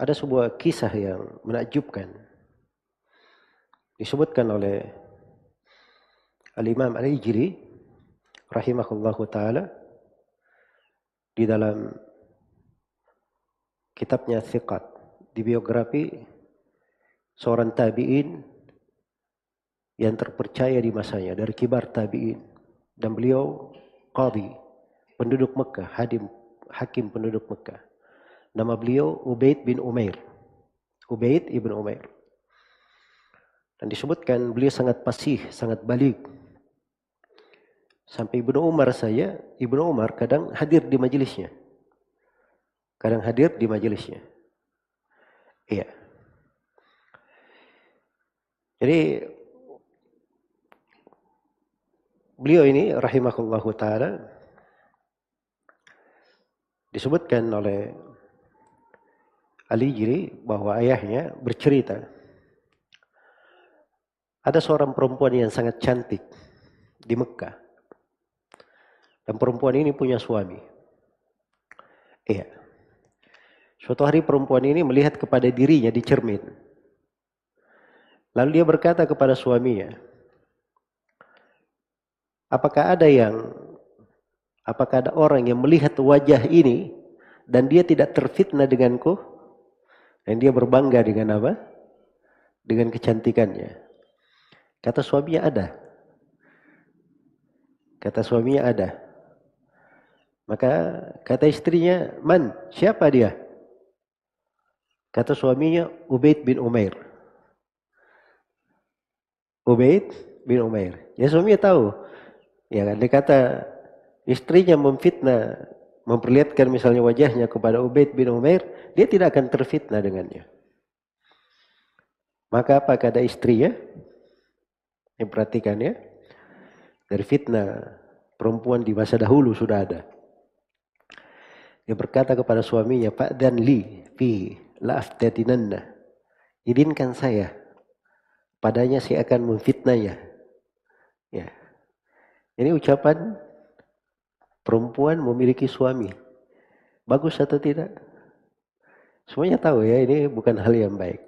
ada sebuah kisah yang menakjubkan. Disebutkan oleh Al-Imam Al-Ijri rahimahullahu taala di dalam kitabnya Thiqat di biografi seorang tabi'in yang terpercaya di masanya dari kibar tabi'in dan beliau qadhi penduduk Mekah, hadim hakim penduduk Mekah. Nama beliau Ubaid bin Umair. Ubaid ibn Umair. Dan disebutkan beliau sangat pasih, sangat balik. Sampai Ibnu Umar saya, Ibnu Umar kadang hadir di majelisnya. Kadang hadir di majelisnya. Iya. Jadi beliau ini rahimahullahu taala disebutkan oleh Ali Jiri bahwa ayahnya bercerita ada seorang perempuan yang sangat cantik di Mekah. Dan perempuan ini punya suami. Iya. Suatu hari perempuan ini melihat kepada dirinya di cermin. Lalu dia berkata kepada suaminya, Apakah ada yang apakah ada orang yang melihat wajah ini dan dia tidak terfitnah denganku? Dan dia berbangga dengan apa? Dengan kecantikannya. Kata suaminya ada. Kata suaminya ada. Maka kata istrinya, "Man, siapa dia?" Kata suaminya, "Ubaid bin Umair." Ubaid bin Umair. Ya suaminya tahu Ya kan, dia kata istrinya memfitnah, memperlihatkan misalnya wajahnya kepada Ubaid bin Umair, dia tidak akan terfitnah dengannya. Maka apa kata istrinya? Yang perhatikan ya. Dari fitnah perempuan di masa dahulu sudah ada. Dia berkata kepada suaminya, Pak dan li fi la'aftatinanna. Izinkan saya. Padanya saya akan memfitnahnya. Ya. Ini ucapan perempuan memiliki suami. Bagus atau tidak? Semuanya tahu ya ini bukan hal yang baik.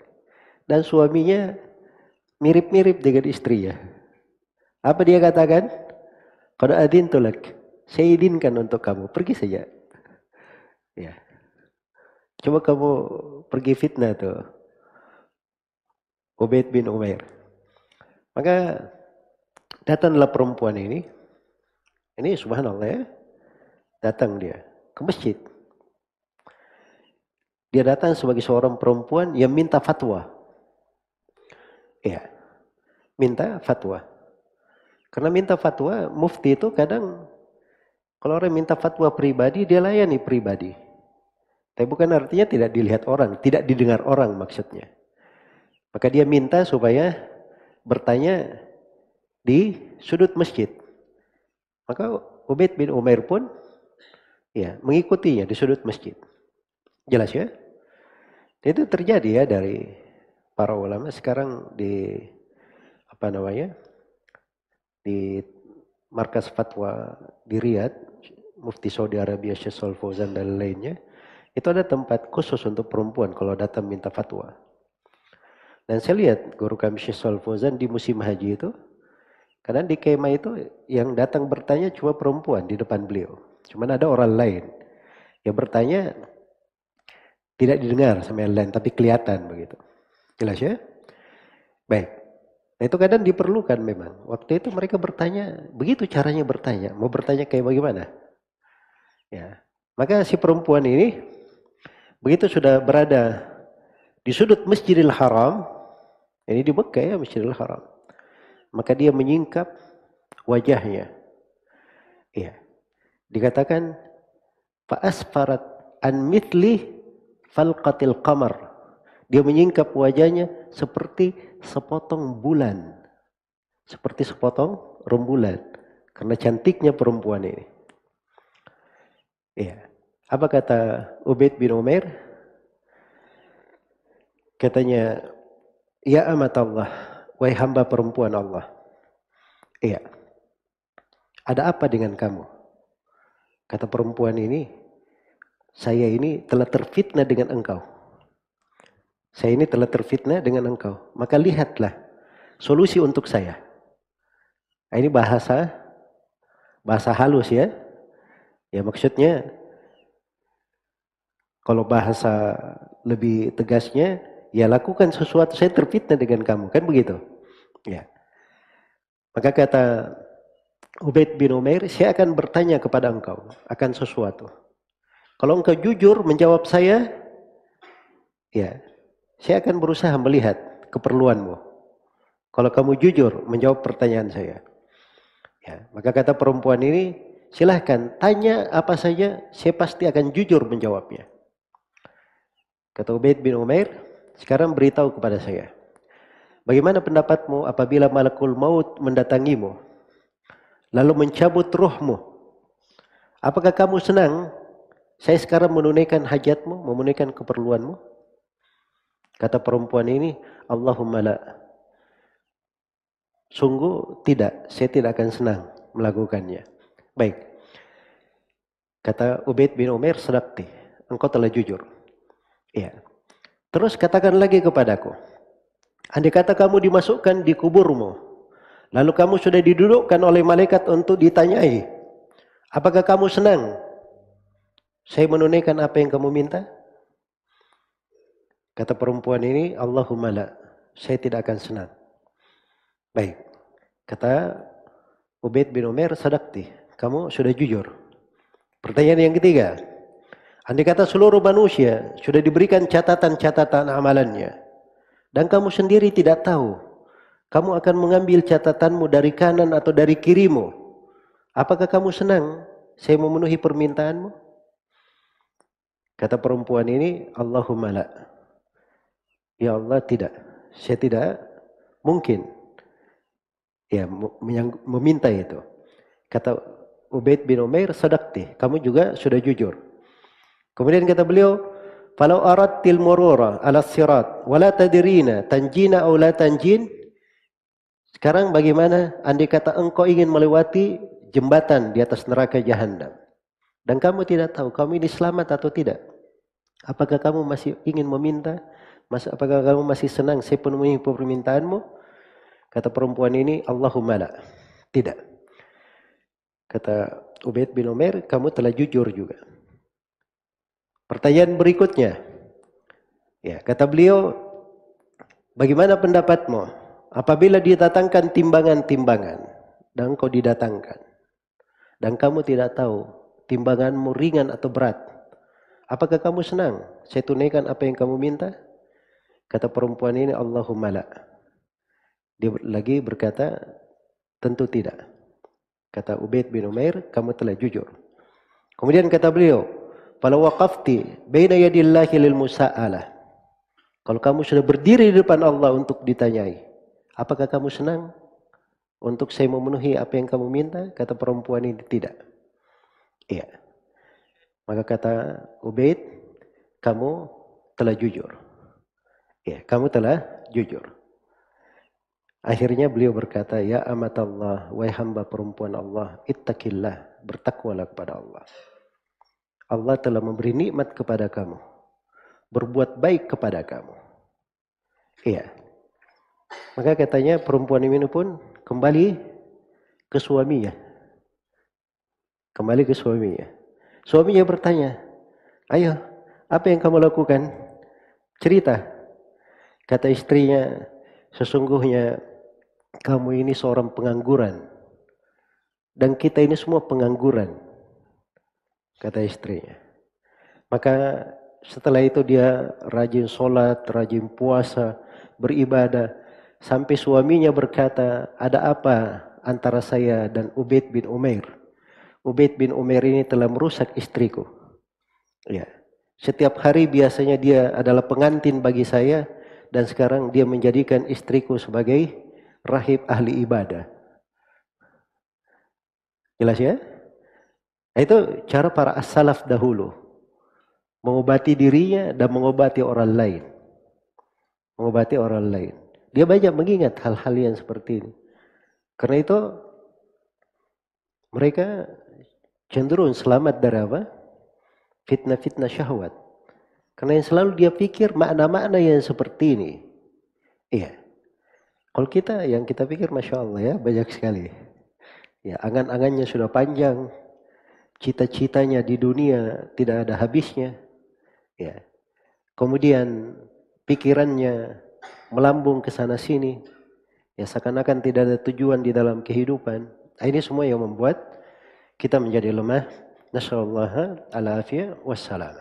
Dan suaminya mirip-mirip dengan istrinya. Apa dia katakan? Kalau adin tulak, saya izinkan untuk kamu, pergi saja. Ya. Coba kamu pergi fitnah tuh. Ubaid bin Umair. Maka datanglah perempuan ini ini subhanallah ya. Datang dia ke masjid. Dia datang sebagai seorang perempuan yang minta fatwa. Ya. Minta fatwa. Karena minta fatwa, mufti itu kadang kalau orang minta fatwa pribadi, dia layani pribadi. Tapi bukan artinya tidak dilihat orang, tidak didengar orang maksudnya. Maka dia minta supaya bertanya di sudut masjid. Maka Ubaid bin Umair pun ya mengikutinya di sudut masjid. Jelas ya? Itu terjadi ya dari para ulama sekarang di apa namanya? di markas fatwa di Riyadh, Mufti Saudi Arabia Syekh Fauzan dan lainnya, itu ada tempat khusus untuk perempuan kalau datang minta fatwa. Dan saya lihat guru kami Syekh Fauzan di musim haji itu karena di kemah itu yang datang bertanya cuma perempuan di depan beliau. Cuman ada orang lain yang bertanya tidak didengar sama yang lain tapi kelihatan begitu. Jelas ya? Baik. Nah itu kadang diperlukan memang. Waktu itu mereka bertanya, begitu caranya bertanya. Mau bertanya kayak bagaimana? Ya. Maka si perempuan ini begitu sudah berada di sudut Masjidil Haram, ini di Mekah ya Masjidil Haram. Maka dia menyingkap wajahnya. Iya. Dikatakan faasfarat an mitli falqatil qamar. Dia menyingkap wajahnya seperti sepotong bulan. Seperti sepotong rembulan. Karena cantiknya perempuan ini. Iya. Apa kata Ubaid bin Umair? Katanya, Ya amat Allah, Wahai hamba perempuan Allah. Iya. Ada apa dengan kamu? Kata perempuan ini, saya ini telah terfitnah dengan engkau. Saya ini telah terfitnah dengan engkau. Maka lihatlah solusi untuk saya. Nah, ini bahasa bahasa halus ya. Ya maksudnya kalau bahasa lebih tegasnya ya lakukan sesuatu saya terfitnah dengan kamu kan begitu. Ya. Maka kata Ubaid bin Umair, saya akan bertanya kepada engkau akan sesuatu. Kalau engkau jujur menjawab saya, ya, saya akan berusaha melihat keperluanmu. Kalau kamu jujur menjawab pertanyaan saya. Ya, maka kata perempuan ini, silahkan tanya apa saja, saya pasti akan jujur menjawabnya. Kata Ubaid bin Umair, sekarang beritahu kepada saya. Bagaimana pendapatmu apabila malakul maut mendatangimu? Lalu mencabut rohmu. Apakah kamu senang saya sekarang menunaikan hajatmu, menunaikan keperluanmu? Kata perempuan ini, Allahumma la. Sungguh tidak, saya tidak akan senang melakukannya. Baik. Kata Ubaid bin Umar, sedakti, engkau telah jujur. Iya. Terus katakan lagi kepadaku, andai kata kamu dimasukkan di kuburmu, lalu kamu sudah didudukkan oleh malaikat untuk ditanyai, apakah kamu senang? Saya menunaikan apa yang kamu minta? Kata perempuan ini, Allahumma la, saya tidak akan senang. Baik. Kata Ubaid bin Umar, sadakti, kamu sudah jujur. Pertanyaan yang ketiga, andai kata seluruh manusia sudah diberikan catatan-catatan amalannya, dan kamu sendiri tidak tahu, kamu akan mengambil catatanmu dari kanan atau dari kirimu, apakah kamu senang saya memenuhi permintaanmu? Kata perempuan ini, Allahumma la. Ya Allah tidak. Saya tidak mungkin ya meminta itu. Kata Ubaid bin Umair, sadaqti. Kamu juga sudah jujur. Kemudian kata beliau, "Falau aradtil murura ala sirat wala tadrina tanjina aw la tanjin?" Sekarang bagaimana andai kata engkau ingin melewati jembatan di atas neraka jahanam dan kamu tidak tahu kamu ini selamat atau tidak? Apakah kamu masih ingin meminta Mas, apakah kamu masih senang saya penuhi permintaanmu? Kata perempuan ini, Allahumma la. Tidak. Kata Ubaid bin Umar, kamu telah jujur juga. Pertanyaan berikutnya. Ya, kata beliau, bagaimana pendapatmu apabila didatangkan timbangan-timbangan dan kau didatangkan dan kamu tidak tahu timbanganmu ringan atau berat, apakah kamu senang saya tunaikan apa yang kamu minta? Kata perempuan ini Allahumma la. Dia lagi berkata tentu tidak. Kata Ubaid bin Umair, kamu telah jujur. Kemudian kata beliau, "Fala waqafti baina yadillahi lil musa'alah." Kalau kamu sudah berdiri di depan Allah untuk ditanyai, apakah kamu senang untuk saya memenuhi apa yang kamu minta? Kata perempuan ini tidak. Iya. Maka kata Ubaid, kamu telah jujur. Ya, kamu telah jujur. Akhirnya beliau berkata, Ya amat Allah, wahai hamba perempuan Allah, ittaqillah, bertakwalah kepada Allah. Allah telah memberi nikmat kepada kamu. Berbuat baik kepada kamu. Iya. Maka katanya perempuan ini pun kembali ke suaminya. Kembali ke suaminya. Suaminya bertanya, ayo, apa yang kamu lakukan? Cerita. Kata istrinya, sesungguhnya kamu ini seorang pengangguran. Dan kita ini semua pengangguran. Kata istrinya. Maka setelah itu dia rajin sholat, rajin puasa, beribadah. Sampai suaminya berkata, ada apa antara saya dan Ubaid bin Umair? Ubaid bin Umair ini telah merusak istriku. Ya. Setiap hari biasanya dia adalah pengantin bagi saya dan sekarang dia menjadikan istriku sebagai rahib ahli ibadah. Jelas ya? Itu cara para as-salaf dahulu. Mengobati dirinya dan mengobati orang lain. Mengobati orang lain. Dia banyak mengingat hal-hal yang seperti ini. Karena itu mereka cenderung selamat dari apa? Fitnah-fitnah syahwat. Karena yang selalu dia pikir makna-makna yang seperti ini. Iya. Kalau kita yang kita pikir Masya Allah ya banyak sekali. Ya angan-angannya sudah panjang. Cita-citanya di dunia tidak ada habisnya. Ya. Kemudian pikirannya melambung ke sana sini. Ya seakan-akan tidak ada tujuan di dalam kehidupan. Nah, ini semua yang membuat kita menjadi lemah. Nasallallahu ala afiyah wassalam.